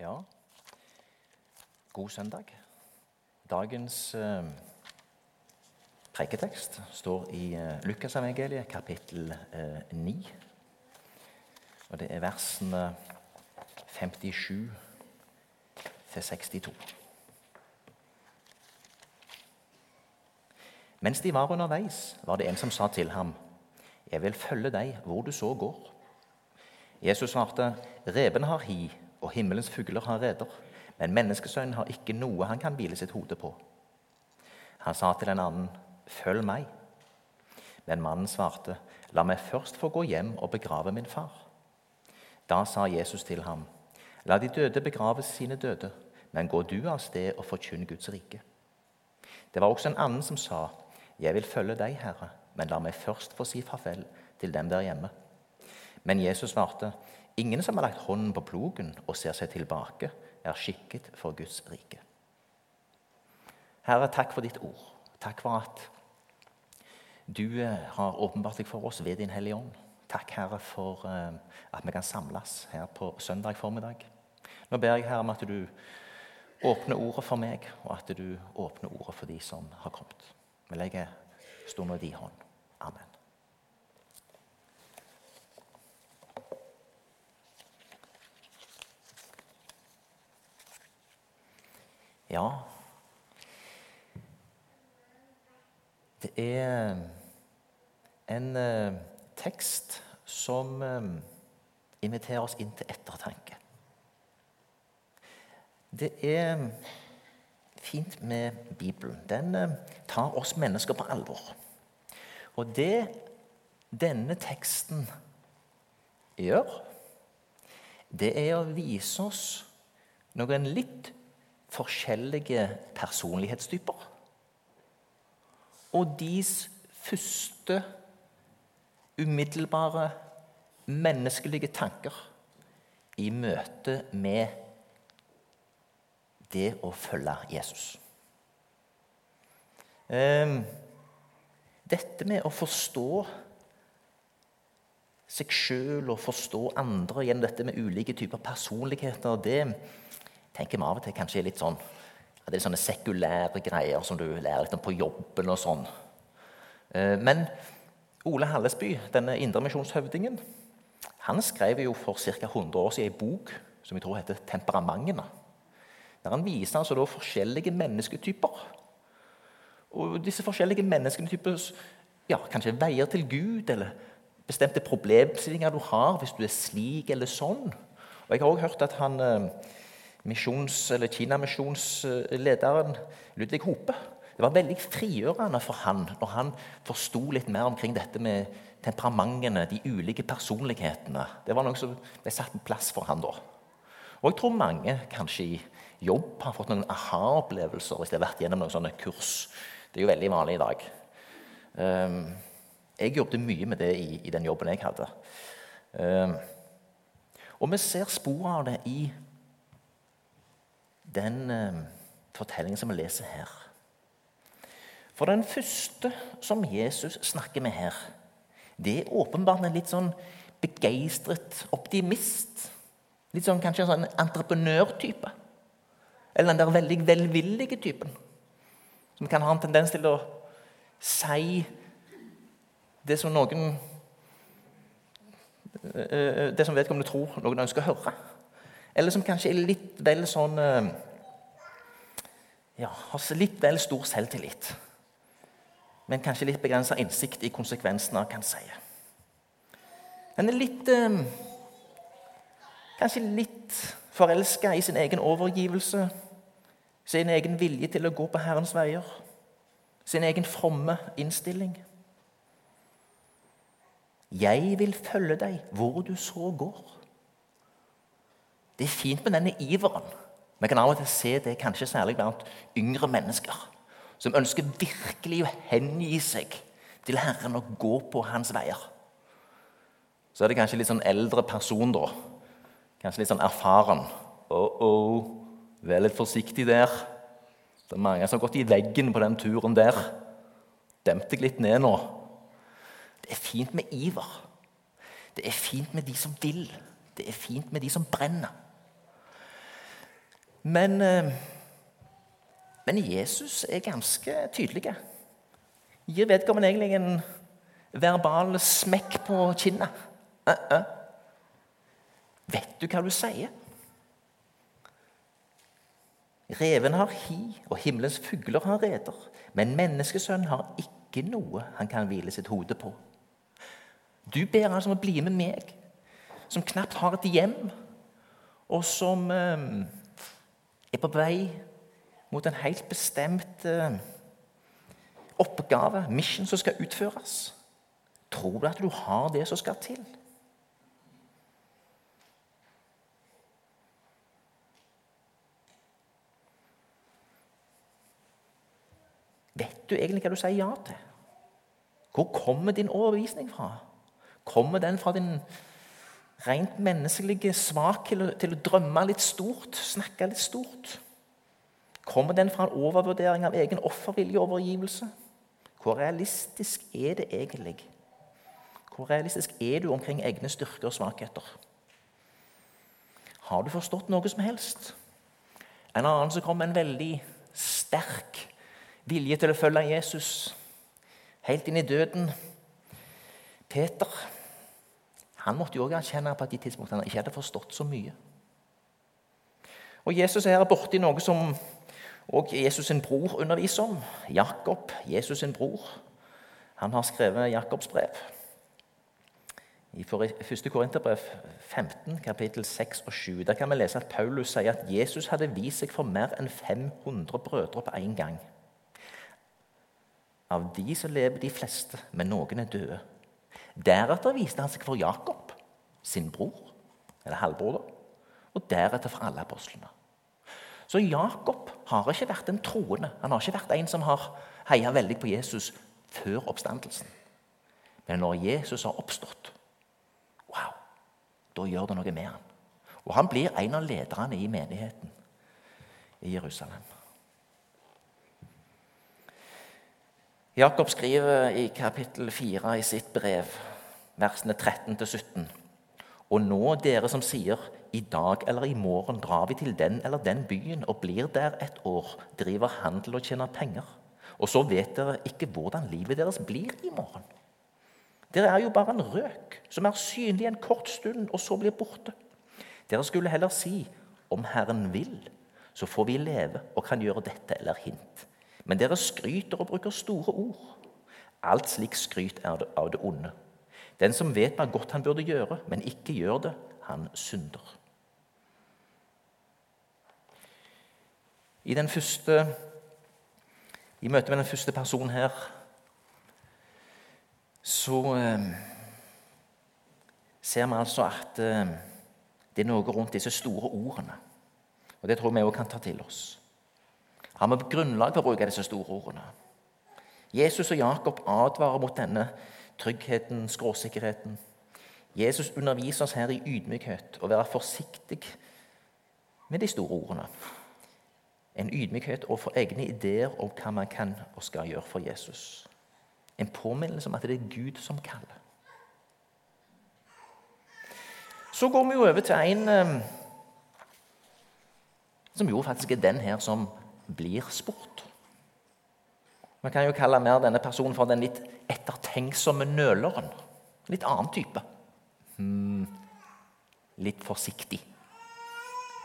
Ja, god søndag. Dagens eh, preketekst står i eh, Lukasevangeliet, kapittel eh, 9. Og det er versene 57 til 62. Mens de var underveis, var det en som sa til ham, 'Jeg vil følge deg hvor du så går.' Jesus svarte, 'Reben har hi, og himmelens fugler har reder.' Men menneskesønnen har ikke noe han kan hvile sitt hode på. Han sa til en annen, 'Følg meg.' Men mannen svarte, 'La meg først få gå hjem og begrave min far.' Da sa Jesus til ham, 'La de døde begrave sine døde, men gå du av sted og forkynn Guds rike.' Det var også en annen som sa, 'Jeg vil følge deg, Herre, men la meg først få si farvel til dem der hjemme.' Men Jesus svarte, 'Ingen som har lagt hånden på plogen og ser seg tilbake, er skikket for Guds rike.' Herre, takk for ditt ord. Takk for at du eh, har åpenbart deg for oss ved Din Hellige Ånd. Takk, Herre, for eh, at vi kan samles her på søndag formiddag. Nå ber jeg, Herre, om at du åpner ordet for meg, og at du åpner ordet for de som har kommet. Vi legger stunden i din hånd. Amen. Ja Det er en eh, tekst som eh, inviterer oss inn til ettertanke. Det er fint med Bibelen. Den eh, tar oss mennesker på alvor. Og det denne teksten gjør, det er å vise oss noen litt forskjellige personlighetstyper. Og deres første umiddelbare menneskelige tanker i møte med det å følge Jesus. Ehm, dette med å forstå seg sjøl og forstå andre gjennom dette med ulike typer personligheter, det tenker vi av og til kanskje er litt sånn at det er sånne sekulære greier som du lærer litt om på jobben og sånn. Ehm, men Ole Hallesby, denne indremisjonshøvdingen, han skrev jo for ca. 100 år siden ei bok som jeg tror heter 'Temperamentene'. Der han viser altså da forskjellige mennesketyper. Og disse forskjellige mennesketyper ja, kanskje veier til Gud, eller bestemte problemstillinger du har hvis du er slik eller sånn. Og Jeg har også hørt at han, eh, misjons, eller Kinamisjonslederen Ludvig Hope Det var veldig frigjørende for han når han forsto litt mer omkring dette med temperamentene, de ulike personlighetene. Det var noe som ble satt en plass for han da. Og jeg tror mange kanskje i jobb har fått noen aha-opplevelser hvis de har vært gjennom noen sånne kurs. Det er jo veldig vanlig i dag. Ehm, jeg jobbet mye med det i, den jobben jeg hadde. Ehm, og vi ser spor av det i den uh, fortellingen som vi leser her. For den første som Jesus snakker med her, det er åpenbart en litt sånn begeistret optimist. Litt sånn kanskje en sånn entreprenørtype. Eller den der veldig velvillige typen. Som kan ha en tendens til å si det som noen Det som vedkommende tror noen ønsker å høre. Eller som kanskje er litt vel sånn Ja, har litt vel stor selvtillit. Men kanskje litt begrensa innsikt i konsekvensene av hva han sier. En er litt Kanskje litt forelska i sin egen overgivelse, sin egen vilje til å gå på Herrens veier, sin egen fromme innstilling. Jeg vil følge deg hvor du så går. Det er fint med denne iveren. Vi kan av og til se det kanskje særlig blant yngre mennesker som ønsker virkelig å hengi seg til Herren og gå på Hans veier. Så er det kanskje litt sånn eldre person, da. Kanskje litt sånn erfaren. Oh, oh, Vær litt forsiktig der. Det er mange som har gått i veggen på den turen der. Demp deg litt ned nå. Det er fint med iver. Det er fint med de som vil. Det er fint med de som brenner. Men, eh, men Jesus er ganske tydelig. Gir vedkommende egentlig en verbal smekk på kinnet. Uh -uh. Vet du hva du sier? Reven har hi, og himmelens fugler har reder. Men menneskesønnen har ikke noe han kan hvile sitt hode på. Du ber altså om å bli med meg, som knapt har et hjem, og som eh, er på vei mot en helt bestemt eh, oppgave, mission, som skal utføres. Tror du at du har det som skal til? Vet du egentlig hva du sier ja til? Hvor kommer din overbevisning fra? Kommer den fra din rent menneskelige svakhet til å drømme litt stort, snakke litt stort? Kommer den fra en overvurdering av egen offervilje og overgivelse? Hvor realistisk er det egentlig? Hvor realistisk er du omkring egne styrker og svakheter? Har du forstått noe som helst? En annen som kom med en veldig sterk vilje til å følge Jesus helt inn i døden. Peter han måtte jo også erkjenne på et tidspunkt han ikke hadde forstått så mye. Og Jesus er her borti noe som òg Jesus' sin bror underviser om. Jakob, Jesus' sin bror. Han har skrevet Jakobs brev. I 1. Korinterbrev 15, kapittel 6 og 7 der kan vi lese at Paulus sier at Jesus hadde vist seg for mer enn 500 brødre på én gang. Av de så lever de fleste, men noen er døde. Deretter viste han seg for Jakob, sin bror, eller halvbror, da, og deretter for alle apostlene. Så Jakob har ikke vært en troende. Han har ikke vært en som har heia veldig på Jesus før oppstandelsen. Men når Jesus har oppstått, wow, da gjør det noe med han. Og han blir en av lederne i menigheten i Jerusalem. Jakob skriver i kapittel 4 i sitt brev, versene 13-17.: Og nå, dere som sier, i dag eller i morgen drar vi til den eller den byen og blir der et år, driver handel og tjener penger. Og så vet dere ikke hvordan livet deres blir i morgen. Dere er jo bare en røk som er synlig en kort stund, og så blir borte. Dere skulle heller si, om Herren vil, så får vi leve og kan gjøre dette eller hint. Men dere skryter og bruker store ord. Alt slik skryt er av det onde. Den som vet hva godt han burde gjøre, men ikke gjør det, han synder. I, første, I møte med den første personen her så eh, ser vi altså at eh, det er noe rundt disse store ordene. Og Det tror vi òg kan ta til oss. Har vi grunnlag for å bruke disse store ordene? Jesus og Jakob advarer mot denne tryggheten, skråsikkerheten. Jesus underviser oss her i ydmykhet og være forsiktig med de store ordene. En ydmykhet overfor egne ideer om hva man kan og skal gjøre for Jesus. En påminnelse om at det er Gud som kaller. Så går vi jo over til en eh, som jo faktisk er den her som blir spurt. Man kan jo kalle mer denne personen for den litt ettertenksomme nøleren. Litt annen type. Hmm, litt forsiktig.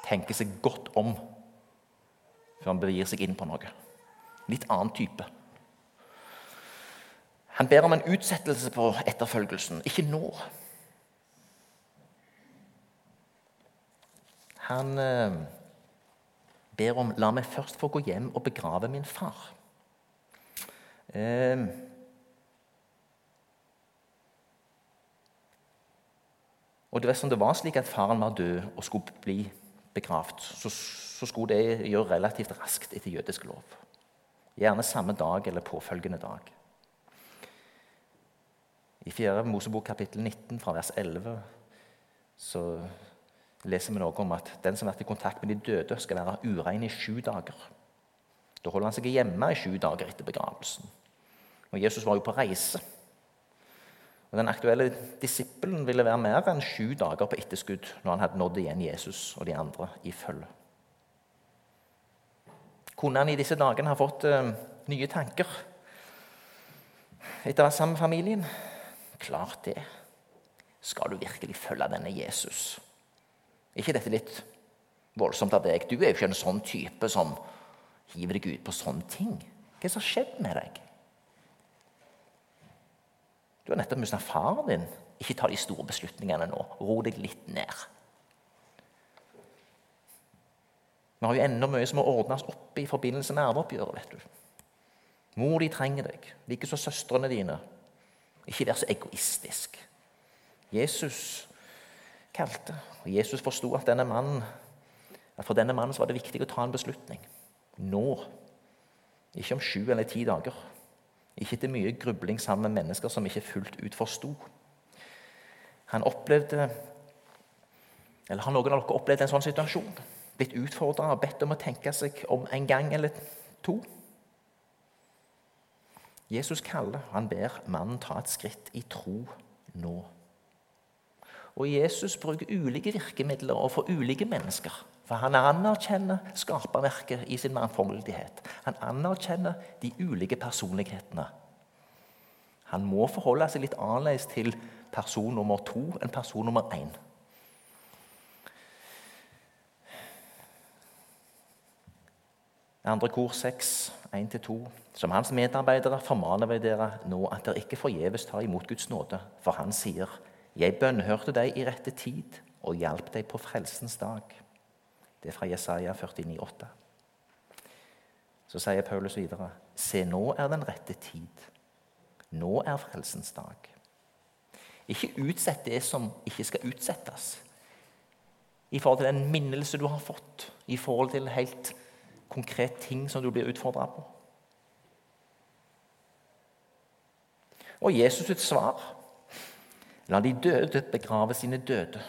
Tenker seg godt om før han begir seg inn på noe. Litt annen type. Han ber om en utsettelse på etterfølgelsen. Ikke nå. Han eh, ber om la meg først få gå hjem og begrave min far. Og det, som det var slik at faren var død og skulle bli begravd, så, så skulle det gjøre relativt raskt etter jødisk lov. Gjerne samme dag eller påfølgende dag. I 4. Mosebok kapittel 19 fra vers 11 så leser vi noe om at den som har vært i kontakt med de døde, skal være urein i sju dager. Da holder han seg hjemme i sju dager etter begravelsen. Og Jesus var jo på reise. Og Den aktuelle disippelen ville være mer enn sju dager på etterskudd når han hadde nådd igjen Jesus og de andre i følge. Kunne han i disse dagene ha fått uh, nye tanker etter å være sammen med familien? Klart det. Skal du virkelig følge denne Jesus? ikke dette litt voldsomt av deg? Du er jo ikke en sånn type som hiver deg ut på sånne ting. Hva er det som har skjedd med deg? Du har nettopp mista faren din. Ikke ta de store beslutningene nå. Ro deg litt ned. Vi har jo enda mye som må ordnes opp i forbindelse med arveoppgjøret. vet du. Mor di trenger deg, likeså søstrene dine. Ikke vær så egoistisk. Jesus kalte, og Jesus forsto at, at for denne mannen var det viktig å ta en beslutning. Nå. Ikke om sju eller ti dager. Ikke etter mye grubling sammen med mennesker som ikke fullt ut forsto. Han opplevde Eller har noen av dere opplevd en sånn situasjon? Blitt utfordra og bedt om å tenke seg om en gang eller to? Jesus kaller, han ber mannen ta et skritt i tro nå. Og Jesus bruker ulike virkemidler overfor ulike mennesker. For han anerkjenner skaperverket i sin mangfoldighet. Han anerkjenner de ulike personlighetene. Han må forholde seg litt annerledes til person nummer to enn person nummer én. Andre kor 6, 1-2. Som hans medarbeidere formaner vi dere nå at dere ikke forgjeves tar imot Guds nåde, for han sier:" Jeg bønnhørte deg i rette tid og hjalp deg på frelsens dag. Det er fra Jesaja 49, 49,8. Så sier Paulus videre.: Se, nå er den rette tid. Nå er frelsens dag. Ikke utsett det som ikke skal utsettes. I forhold til den minnelse du har fått, i forhold til helt konkret ting som du blir utfordra på. Og Jesus sitt svar La de døde begrave sine døde.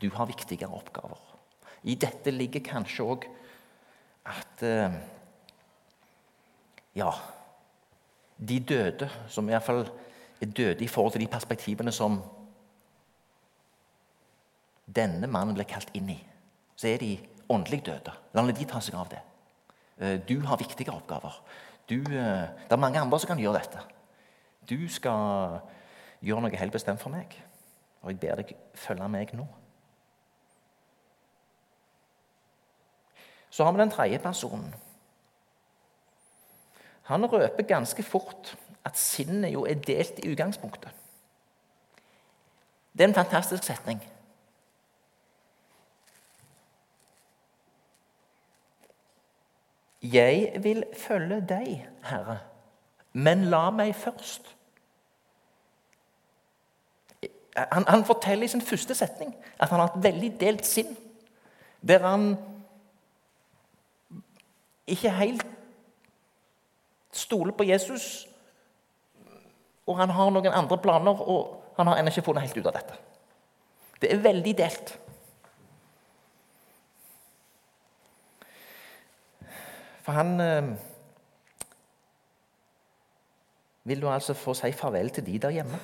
Du har viktigere oppgaver. I dette ligger kanskje òg at eh, Ja, de døde, som iallfall er døde i forhold til de perspektivene som denne mannen ble kalt inn i, så er de åndelig døde. La de ta seg av det. Eh, du har viktige oppgaver. Du, eh, det er mange andre som kan gjøre dette. Du skal gjøre noe helt bestemt for meg, og jeg ber deg følge meg nå. Så har vi den tredje personen. Han røper ganske fort at sinnet jo er delt i utgangspunktet. Det er en fantastisk setning. Jeg vil følge deg, Herre, men la meg først. Han, han, forteller i sin første setning at han har et veldig delt sinn. Der han ikke helt stoler på Jesus, og han har noen andre planer, og han har ennå ikke funnet helt ut av dette. Det er veldig delt. For han eh, vil du altså få si farvel til de der hjemme.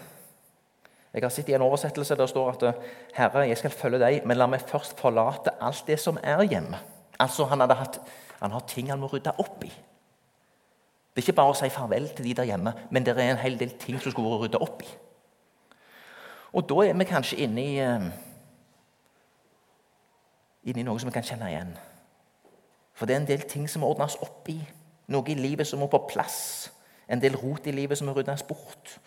Jeg har sett i en oversettelse der står at 'Herre, jeg skal følge deg, men la meg først forlate alt det som er hjemme'. Altså, Han, hadde hatt, han har ting han må rydde opp i. Det er ikke bare å si farvel til de der hjemme, men det er en hel del ting som skulle rydde opp i. Og da er vi kanskje inne i, uh, inne i noe som vi kan kjenne igjen. For det er en del ting som må ordnes opp i. Noe i livet som må på plass. En del rot i livet som må ryddes bort.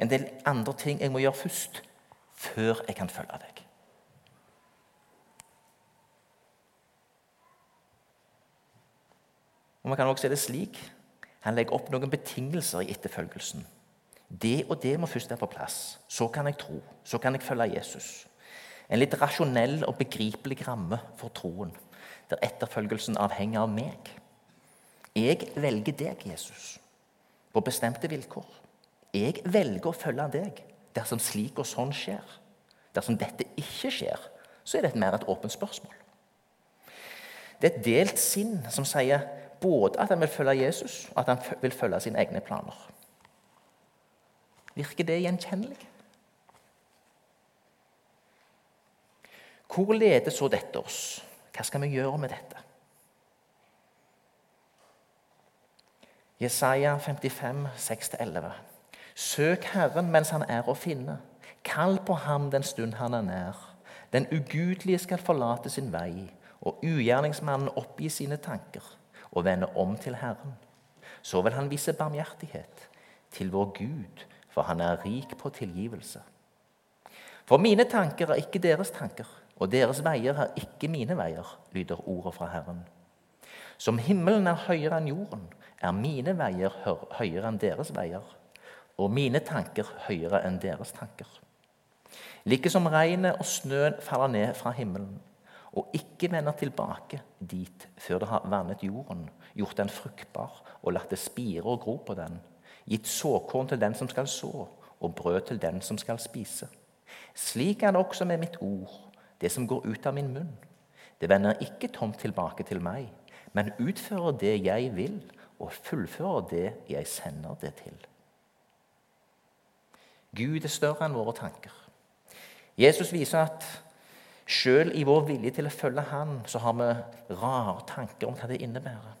En del andre ting jeg må gjøre først, før jeg kan følge deg. Og Man kan også se det slik. Han legger opp noen betingelser i etterfølgelsen. Det og det må først være på plass. Så kan jeg tro. Så kan jeg følge Jesus. En litt rasjonell og begripelig ramme for troen der etterfølgelsen avhenger av meg. Jeg velger deg, Jesus, på bestemte vilkår. Jeg velger å følge deg dersom slik og sånn skjer. Dersom dette ikke skjer, så er det mer et åpent spørsmål. Det er et delt sinn som sier både at han vil følge Jesus, og at han vil følge sine egne planer. Virker det gjenkjennelig? Hvor leder så dette oss? Hva skal vi gjøre med dette? Jesaja 55, 6-11. Søk Herren mens han er å finne. Kall på ham den stund han er nær. Den ugudelige skal forlate sin vei, og ugjerningsmannen oppgi sine tanker og vende om til Herren. Så vil han vise barmhjertighet til vår Gud, for han er rik på tilgivelse. For mine tanker er ikke deres tanker, og deres veier er ikke mine veier, lyder ordet fra Herren. Som himmelen er høyere enn jorden, er mine veier høyere enn deres veier, og mine tanker høyere enn deres tanker. Like som regnet og snøen faller ned fra himmelen, og ikke vender tilbake dit før det har vannet jorden, gjort den fruktbar og latt det spire og gro på den, gitt såkorn til den som skal så, og brød til den som skal spise. Slik er det også med mitt ord, det som går ut av min munn. Det vender ikke tomt tilbake til meg, men utfører det jeg vil, og fullfører det jeg sender det til. Gud er større enn våre tanker. Jesus viser at selv i vår vilje til å følge Han, så har vi rare tanker om hva det innebærer.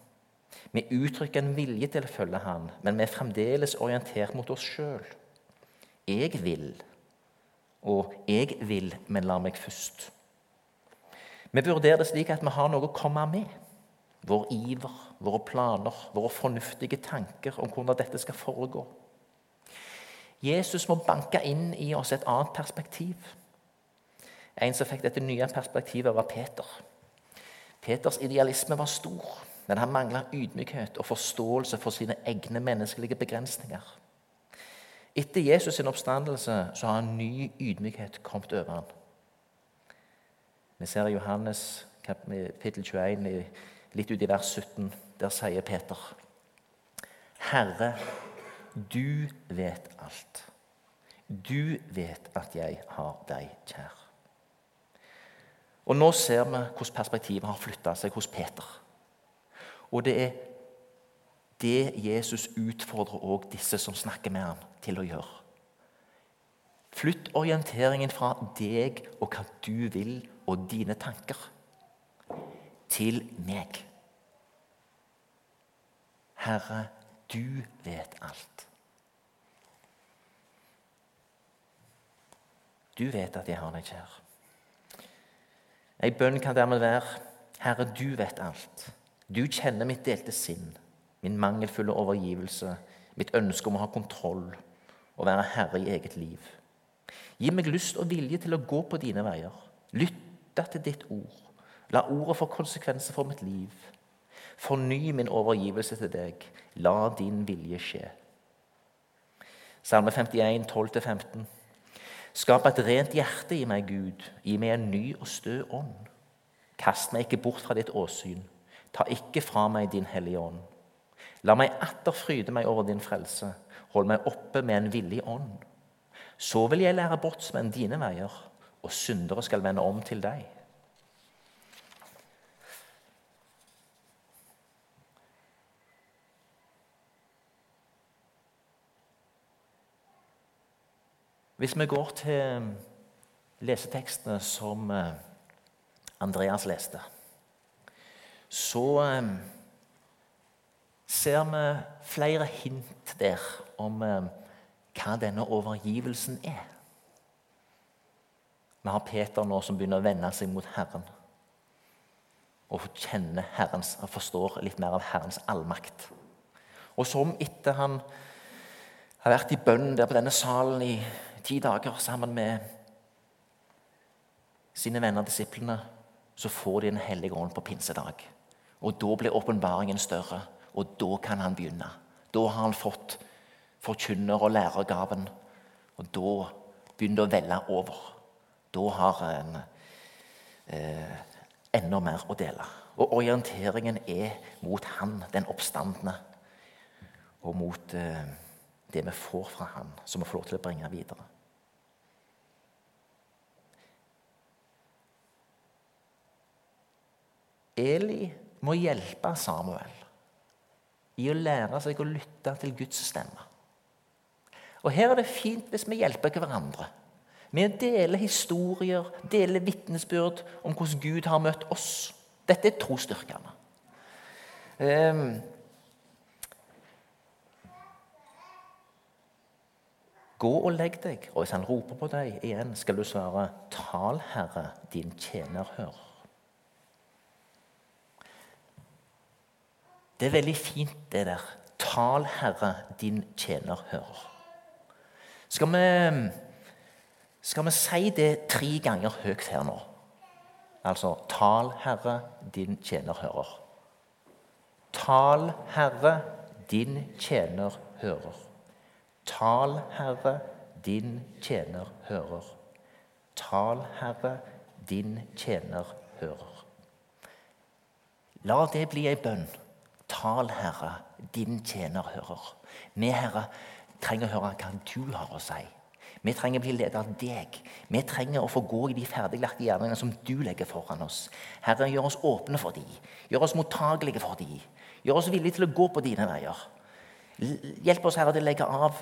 Vi uttrykker en vilje til å følge Han, men vi er fremdeles orientert mot oss sjøl. Jeg vil, og jeg vil, men la meg først. Vi vurderer det slik at vi har noe å komme med. Vår iver, våre planer, våre fornuftige tanker om hvordan dette skal foregå. Jesus må banke inn i oss et annet perspektiv. En som fikk dette nye perspektivet, var Peter. Peters idealisme var stor, men han mangla ydmykhet og forståelse for sine egne menneskelige begrensninger. Etter Jesus' sin oppstandelse så har en ny ydmykhet kommet over ham. Vi ser i Johannes kapittel 21, litt ut i vers 17. Der sier Peter.: Herre, du vet alt. Du vet at jeg har deg kjær. Og Nå ser vi hvordan perspektivet har flytta seg hos Peter. Og det er det Jesus utfordrer òg disse som snakker med ham, til å gjøre. Flytt orienteringen fra deg og hva du vil, og dine tanker, til meg. Herre, du vet alt. Du vet at jeg har deg kjær. Ei bønn kan dermed være Herre, du vet alt. Du kjenner mitt delte sinn, min mangelfulle overgivelse, mitt ønske om å ha kontroll og være herre i eget liv. Gi meg lyst og vilje til å gå på dine veier, lytte til ditt ord. La ordet få konsekvenser for mitt liv. Forny min overgivelse til deg. La din vilje skje. Salme 51, 12-15. Skap et rent hjerte i meg, Gud. Gi meg en ny og stø ånd. Kast meg ikke bort fra ditt åsyn. Ta ikke fra meg din hellige ånd. La meg atter fryde meg over din frelse. Hold meg oppe med en villig ånd. Så vil jeg lære bortsmenn dine veier, og syndere skal vende om til deg. Hvis vi går til lesetekstene som eh, Andreas leste, så eh, ser vi flere hint der om eh, hva denne overgivelsen er. Vi har Peter nå som begynner å vende seg mot Herren. Og kjenner Herrens, og forstår litt mer av Herrens allmakt. Og som etter han har vært i bønn der på denne salen i ti dager sammen med sine venner, disiplene, så får de en hellige ånd på pinsedag. Og Da blir åpenbaringen større, og da kan han begynne. Da har han fått forkynner- og lærergaven, og da begynner det å velle over. Da har en eh, enda mer å dele. Og orienteringen er mot han, den oppstandende, og mot eh, det vi får fra han, som vi får lov til å bringe videre. Eli må hjelpe Samuel i å lære seg å lytte til Guds stemme. Og Her er det fint hvis vi hjelper hverandre med å dele historier, dele vitnesbyrd om hvordan Gud har møtt oss. Dette er trosstyrkende. Um, ehm, Gå og legg deg, og hvis han roper på deg igjen, skal du svare, Tal, Herre, din tjener hører. Det er veldig fint, det der. Tal, Herre, din tjener hører. Skal vi, skal vi si det tre ganger høyt her nå? Altså Tal, Herre, din tjener hører. Tal, Herre, din tjener hører. Tal, Herre, din tjener hører. Tal, Herre, din tjener hører. La det bli ei bønn. Tal, Herre, din tjener hører. Vi, Herre, trenger å høre hva du har å si. Vi trenger å bli ledet av deg. Vi trenger å få gå i de ferdiglagte gjerningene som du legger foran oss. Herre, gjør oss åpne for de. Gjør oss mottagelige for de. Gjør oss villige til å gå på dine veier. Hjelp oss, Herre, til å legge av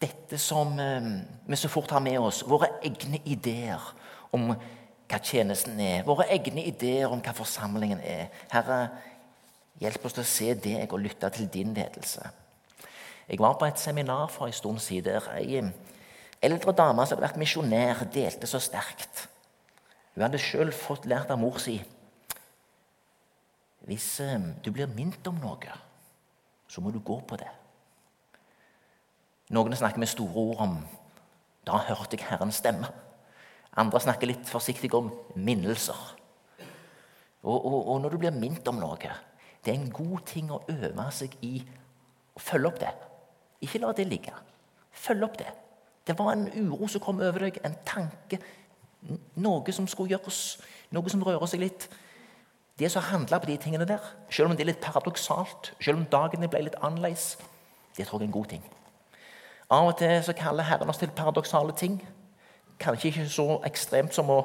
dette som eh, vi så fort har med oss. Våre egne ideer om hva tjenesten er. Våre egne ideer om hva forsamlingen er. Herre, hjelp oss til å se deg og lytte til din ledelse. Jeg var på et seminar for en stund siden der ei eldre dame som hadde vært misjonær, delte så sterkt. Hun hadde sjøl fått lært av mor si hvis eh, du blir minnet om noe så må du gå på det. Noen snakker med store ord om 'da hørte jeg Herrens stemme'. Andre snakker litt forsiktig om minnelser. Og, og, og, når du blir minnet om noe Det er en god ting å øve seg i å følge opp det. Ikke la det ligge. Følg opp det. Det var en uro som kom over deg, en tanke. Noe som skulle gjøres, noe som rører seg litt det som handla på de tingene der, selv om det er litt paradoksalt, selv om dagene ble litt annerledes, det tror jeg er en god ting. Av og til så kaller Herren oss til paradoksale ting. Kanskje ikke så ekstremt som å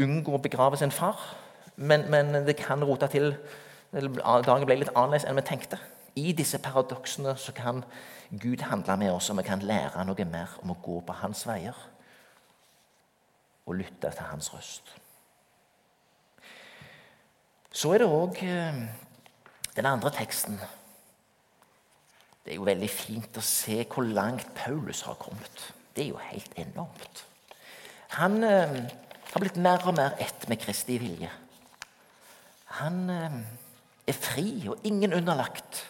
unngå å begrave sin far, men, men det kan rote til Dagen ble litt annerledes enn vi tenkte. I disse paradoksene så kan Gud handle med oss, og vi kan lære noe mer om å gå på hans veier og lytte til hans røst. Så er det òg eh, den andre teksten. Det er jo veldig fint å se hvor langt Paulus har kommet. Det er jo helt enormt. Han eh, har blitt mer og mer ett med Kristi vilje. Han eh, er fri og ingen underlagt.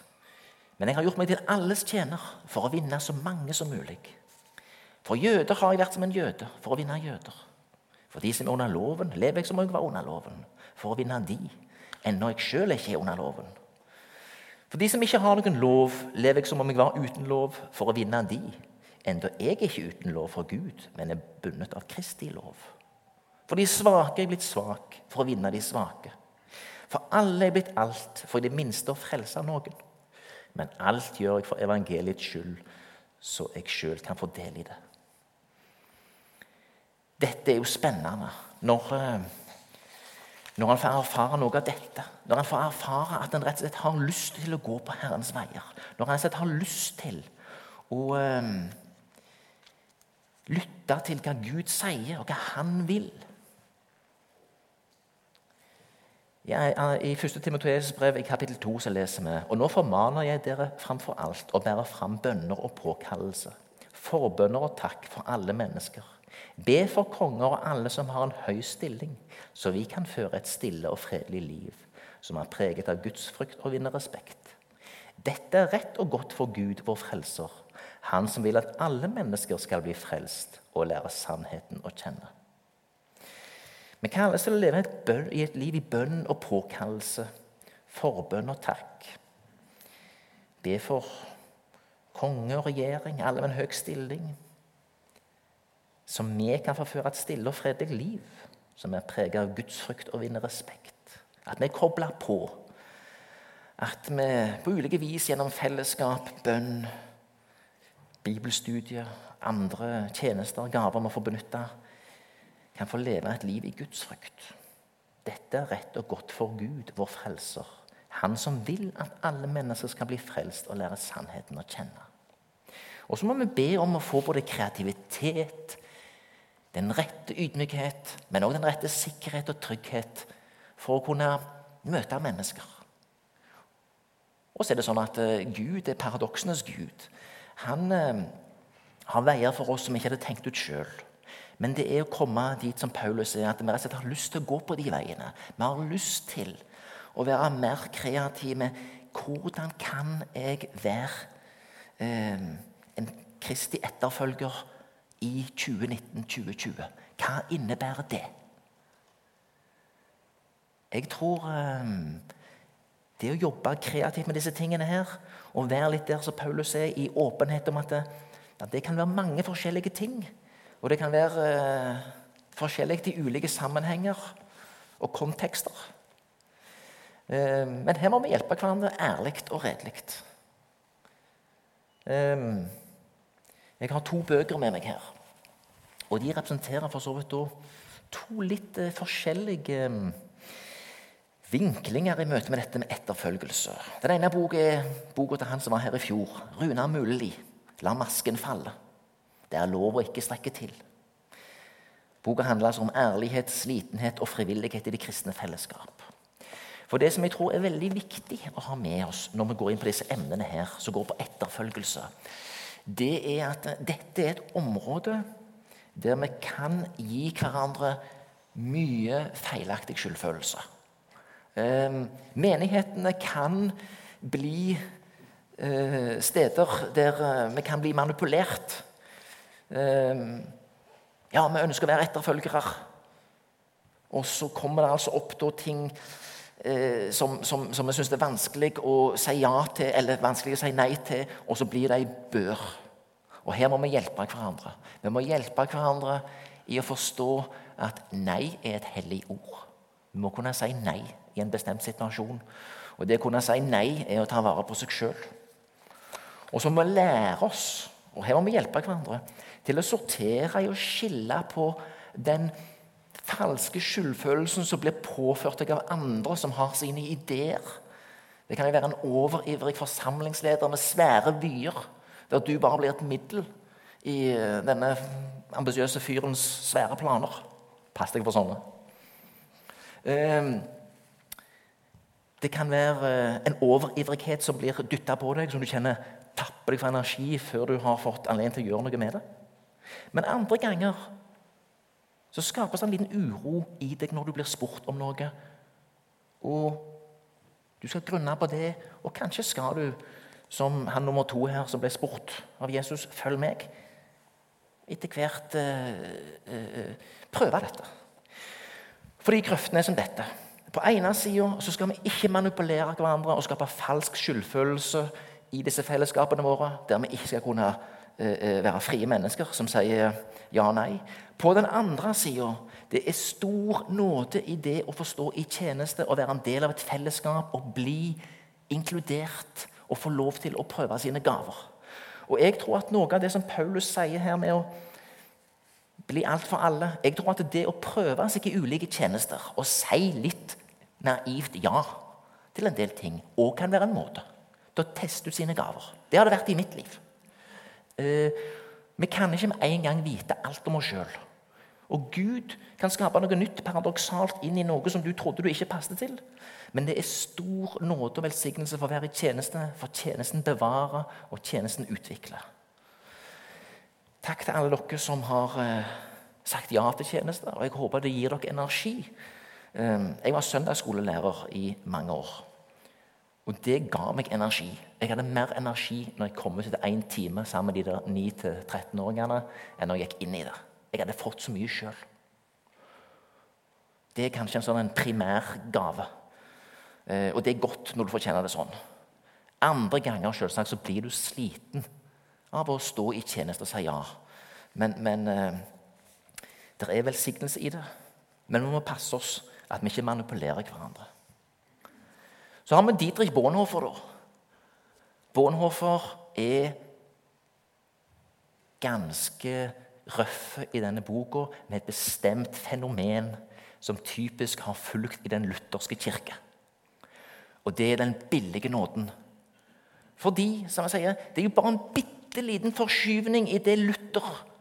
Men jeg har gjort meg til alles tjener for å vinne så mange som mulig. For jøder har jeg vært som en jøde for å vinne jøder. For de som er under loven, lever jeg som om jeg var under loven, for å vinne de ennå jeg sjøl ikke er under loven. For de som ikke har noen lov, lever jeg som om jeg var uten lov for å vinne de. Enda jeg er ikke uten lov for Gud, men er bundet av Kristi lov. For de svake er jeg blitt svak for å vinne de svake. For alle er blitt alt for i det minste å frelse noen. Men alt gjør jeg for evangeliets skyld, så jeg sjøl kan få del i det. Dette er jo spennende. Når eh, når han får erfare noe av dette, når han får erfare at han rett og slett har lyst til å gå på Herrens veier, når han rett og slett har lyst til å um, lytte til hva Gud sier, og hva han vil ja, I 1. Timoteus brev i kapittel 2 så leser vi Og nå formaner jeg dere framfor alt å bære fram bønner og påkallelse, forbønner og takk for alle mennesker Be for konger og alle som har en høy stilling, så vi kan føre et stille og fredelig liv som er preget av gudsfrykt og vinner respekt. Dette er rett og godt for Gud, vår frelser, Han som vil at alle mennesker skal bli frelst og lære sannheten å kjenne. Vi kalles til å leve i et liv i bønn og påkallelse, forbønn og takk. Be for konge og regjering, alle med en høy stilling som vi kan forføre et stille og fredelig liv, som er preget av gudsfrykt og vinner respekt. At vi kobler på. At vi på ulike vis gjennom fellesskap, bønn, bibelstudier, andre tjenester, gaver vi får benytte, kan få leve et liv i Guds frykt. Dette er rett og godt for Gud, vår frelser. Han som vil at alle mennesker skal bli frelst og lære sannheten å kjenne. Og så må vi be om å få både kreativitet, den rette ydmykhet, men òg den rette sikkerhet og trygghet for å kunne møte mennesker. Og så er det sånn at eh, Gud er paradoksenes gud. Han eh, har veier for oss som vi ikke hadde tenkt ut sjøl. Men det er å komme dit som Paulus er, at vi rett og slett har lyst til å gå på de veiene. Vi har lyst til å være mer kreative. Hvordan kan jeg være eh, en Kristi etterfølger i 2019-2020? Hva innebærer det? Jeg tror eh, det å jobbe kreativt med disse tingene her, og være litt der som Paulus er, i åpenhet om at det, at det kan være mange forskjellige ting og det kan være eh, forskjellig i ulike sammenhenger og kontekster. Eh, men her må vi hjelpe hverandre ærlig og redelig. Eh, jeg har to bøker med meg her. Og de representerer for så vidt to litt forskjellige vinklinger i møte med dette med etterfølgelse. Den ene boka er boka til han som var her i fjor, Runar Mulli, 'La masken falle'. Det er lov å ikke strekke til. Boka handler altså om ærlighet, slitenhet og frivillighet i det kristne fellesskap. For Det som jeg tror er veldig viktig å ha med oss når vi går inn på disse emnene her, som går på etterfølgelse, det er at dette er et område der vi kan gi hverandre mye feilaktig skyldfølelse. Eh, menighetene kan bli eh, steder der eh, vi kan bli manipulert Ehm, ja, vi ønsker å være etterfølgere. Og så kommer det altså opp da ting eh, som, som, som vi syns er vanskelig å si ja til, eller vanskelig å si nei til, og så blir det ei bør. Og her må vi hjelpe hverandre. Vi må hjelpe hverandre i å forstå at nei er et hellig ord. Vi må kunne si nei i en bestemt situasjon. Og det å kunne si nei er å ta vare på seg sjøl. Og så må vi lære oss, og her må vi hjelpe hverandre, til å sortere i og skille på den falske skyldfølelsen som blir påført deg av andre som har sine ideer. Det kan jo være en overivrig forsamlingsleder med svære vyer, der du bare blir et middel i eh, denne ambisiøse fyrens svære planer. Pass deg for sånne. Ehm, det kan være eh, en overivrighet som blir dytta på deg, som du kjenner tapper deg for energi før du har fått anledning til å gjøre noe med det. Men andre ganger så skapes det en liten uro i deg når du blir spurt om noe. Og du skal grunne på det, og kanskje skal du, som han nummer to her som ble spurt av Jesus, følg meg. Etter hvert eh, eh, prøve dette. Fordi grøftene er som dette. På ene sida skal vi ikke manipulere hverandre og skape falsk skyldfølelse i disse fellesskapene våre, der vi ikke skal kunne være frie mennesker som sier ja og nei. På den andre sida det er stor nåde i det å forstå i tjeneste og være en del av et fellesskap og bli inkludert og få lov til å prøve sine gaver. Og jeg tror at Noe av det som Paulus sier her med å bli alt for alle Jeg tror at det å prøve seg i ulike tjenester og si litt naivt ja til en del ting òg kan være en måte til å teste ut sine gaver. Det har det vært i mitt liv. Eh, vi kan ikke med en gang vite alt om oss sjøl. Og Gud kan skape noe nytt paradoksalt inn i noe som du trodde du ikke passet til. Men det er stor nåde og velsignelse for å være i tjeneste, for tjenesten bevarer og tjenesten utvikler. Takk til alle dere som har eh, sagt ja til tjenester, og jeg håper det gir dere energi. Eh, jeg var søndagsskolelærer i mange år. Og det ga meg energi. Jeg hadde mer energi når jeg kom ut etter én time sammen med de der 9-13-åringene, enn når jeg gikk inn i det. Jeg hadde fått så mye sjøl. Det er kanskje en sånn primær gave. Eh, og det er godt når du får kjenne det sånn. Andre ganger selvsagt, så blir du sliten av å stå i tjeneste og si ja. Men, men eh, det er velsignelse i det. Men vi må passe oss at vi ikke manipulerer hverandre. Så har vi Dietrich Bonhoeffer. da. Bonhoeffer er ganske røff i denne boka med et bestemt fenomen som typisk har fulgt i den lutherske kirke. Og det er den billige nåden. Fordi, som jeg sier, det er jo bare en bitte liten forskyvning i det Luther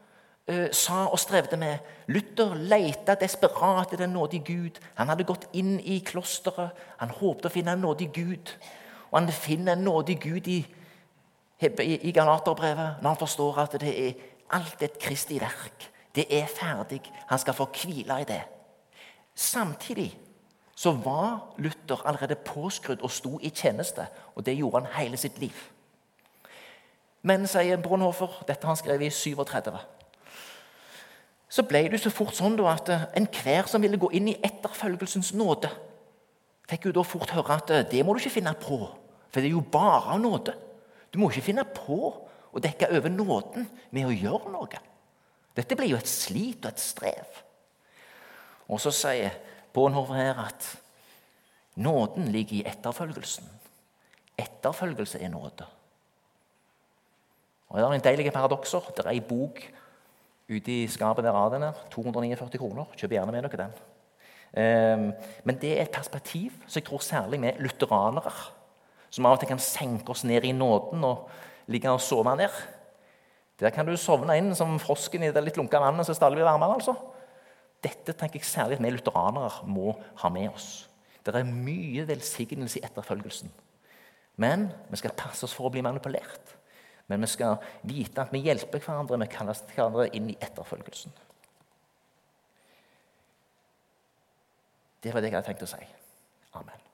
sa og strevde med. Luther leita desperat etter den nådige Gud. Han hadde gått inn i klosteret. Han håpte å finne en nådig Gud. Og han finner en nådig Gud i, i, i Galaterbrevet når han forstår at det er Alt et Kristi verk. Det er ferdig. Han skal få hvile i det. Samtidig så var Luther allerede påskrudd og sto i tjeneste. Og det gjorde han hele sitt liv. Men, sier Brunhofer, dette har han skrevet i 37, så ble det så fort sånn at eh, enhver som ville gå inn i etterfølgelsens nåde, fikk jo da fort høre at eh, det må du ikke finne på, for det er jo bare nåde. Du må ikke finne på å dekke over nåden med å gjøre noe. Dette blir jo et slit og et strev. Og så sier Bonhoeffer her at nåden ligger i etterfølgelsen. Etterfølgelse er nåde. Og Det er en deilig paradokser. Det er ei bok ute i skapet der av den 249 kroner. Kjøp gjerne med dere den. Ehm, men det er et perspektiv som jeg tror særlig vi lutheranere, som av og til kan senke oss ned i nåden og ligge og sove ned Der kan du sovne inn som frosken i det litt lunka vannet som stadig blir varmere. altså. Dette tenker jeg særlig at vi lutheranere må ha med oss. Det er mye velsignelse i etterfølgelsen. Men vi skal passe oss for å bli manipulert. Men vi skal vite at vi hjelper hverandre, vi kaller hverandre inn i etterfølgelsen. Det var det jeg hadde tenkt å si. Amen.